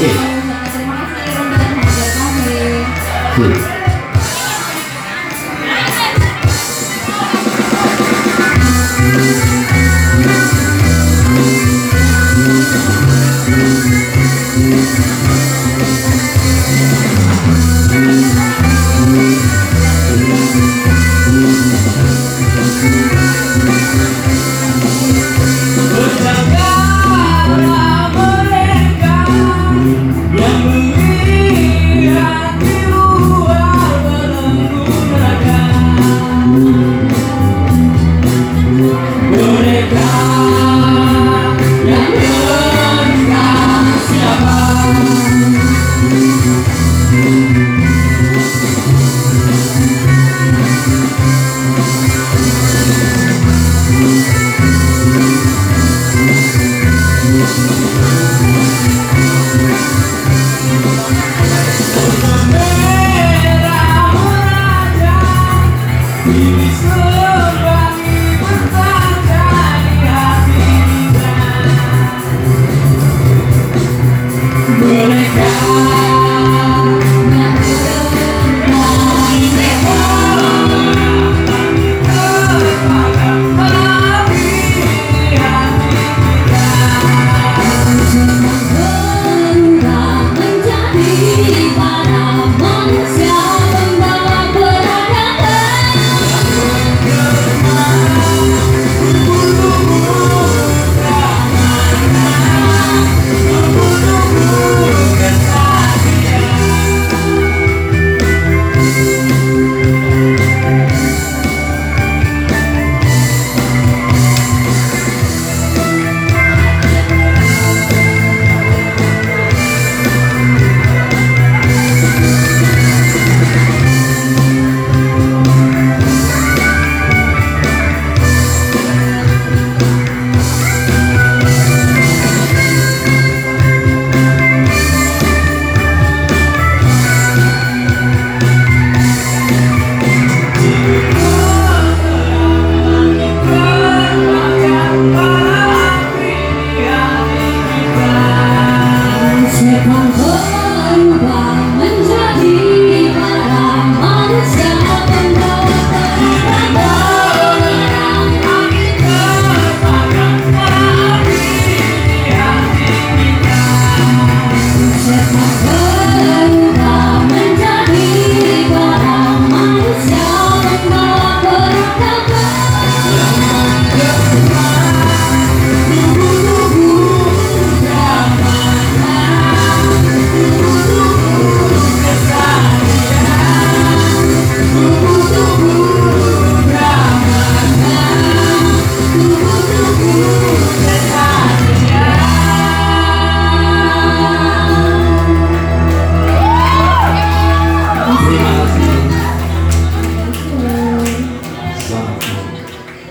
电。嗯。We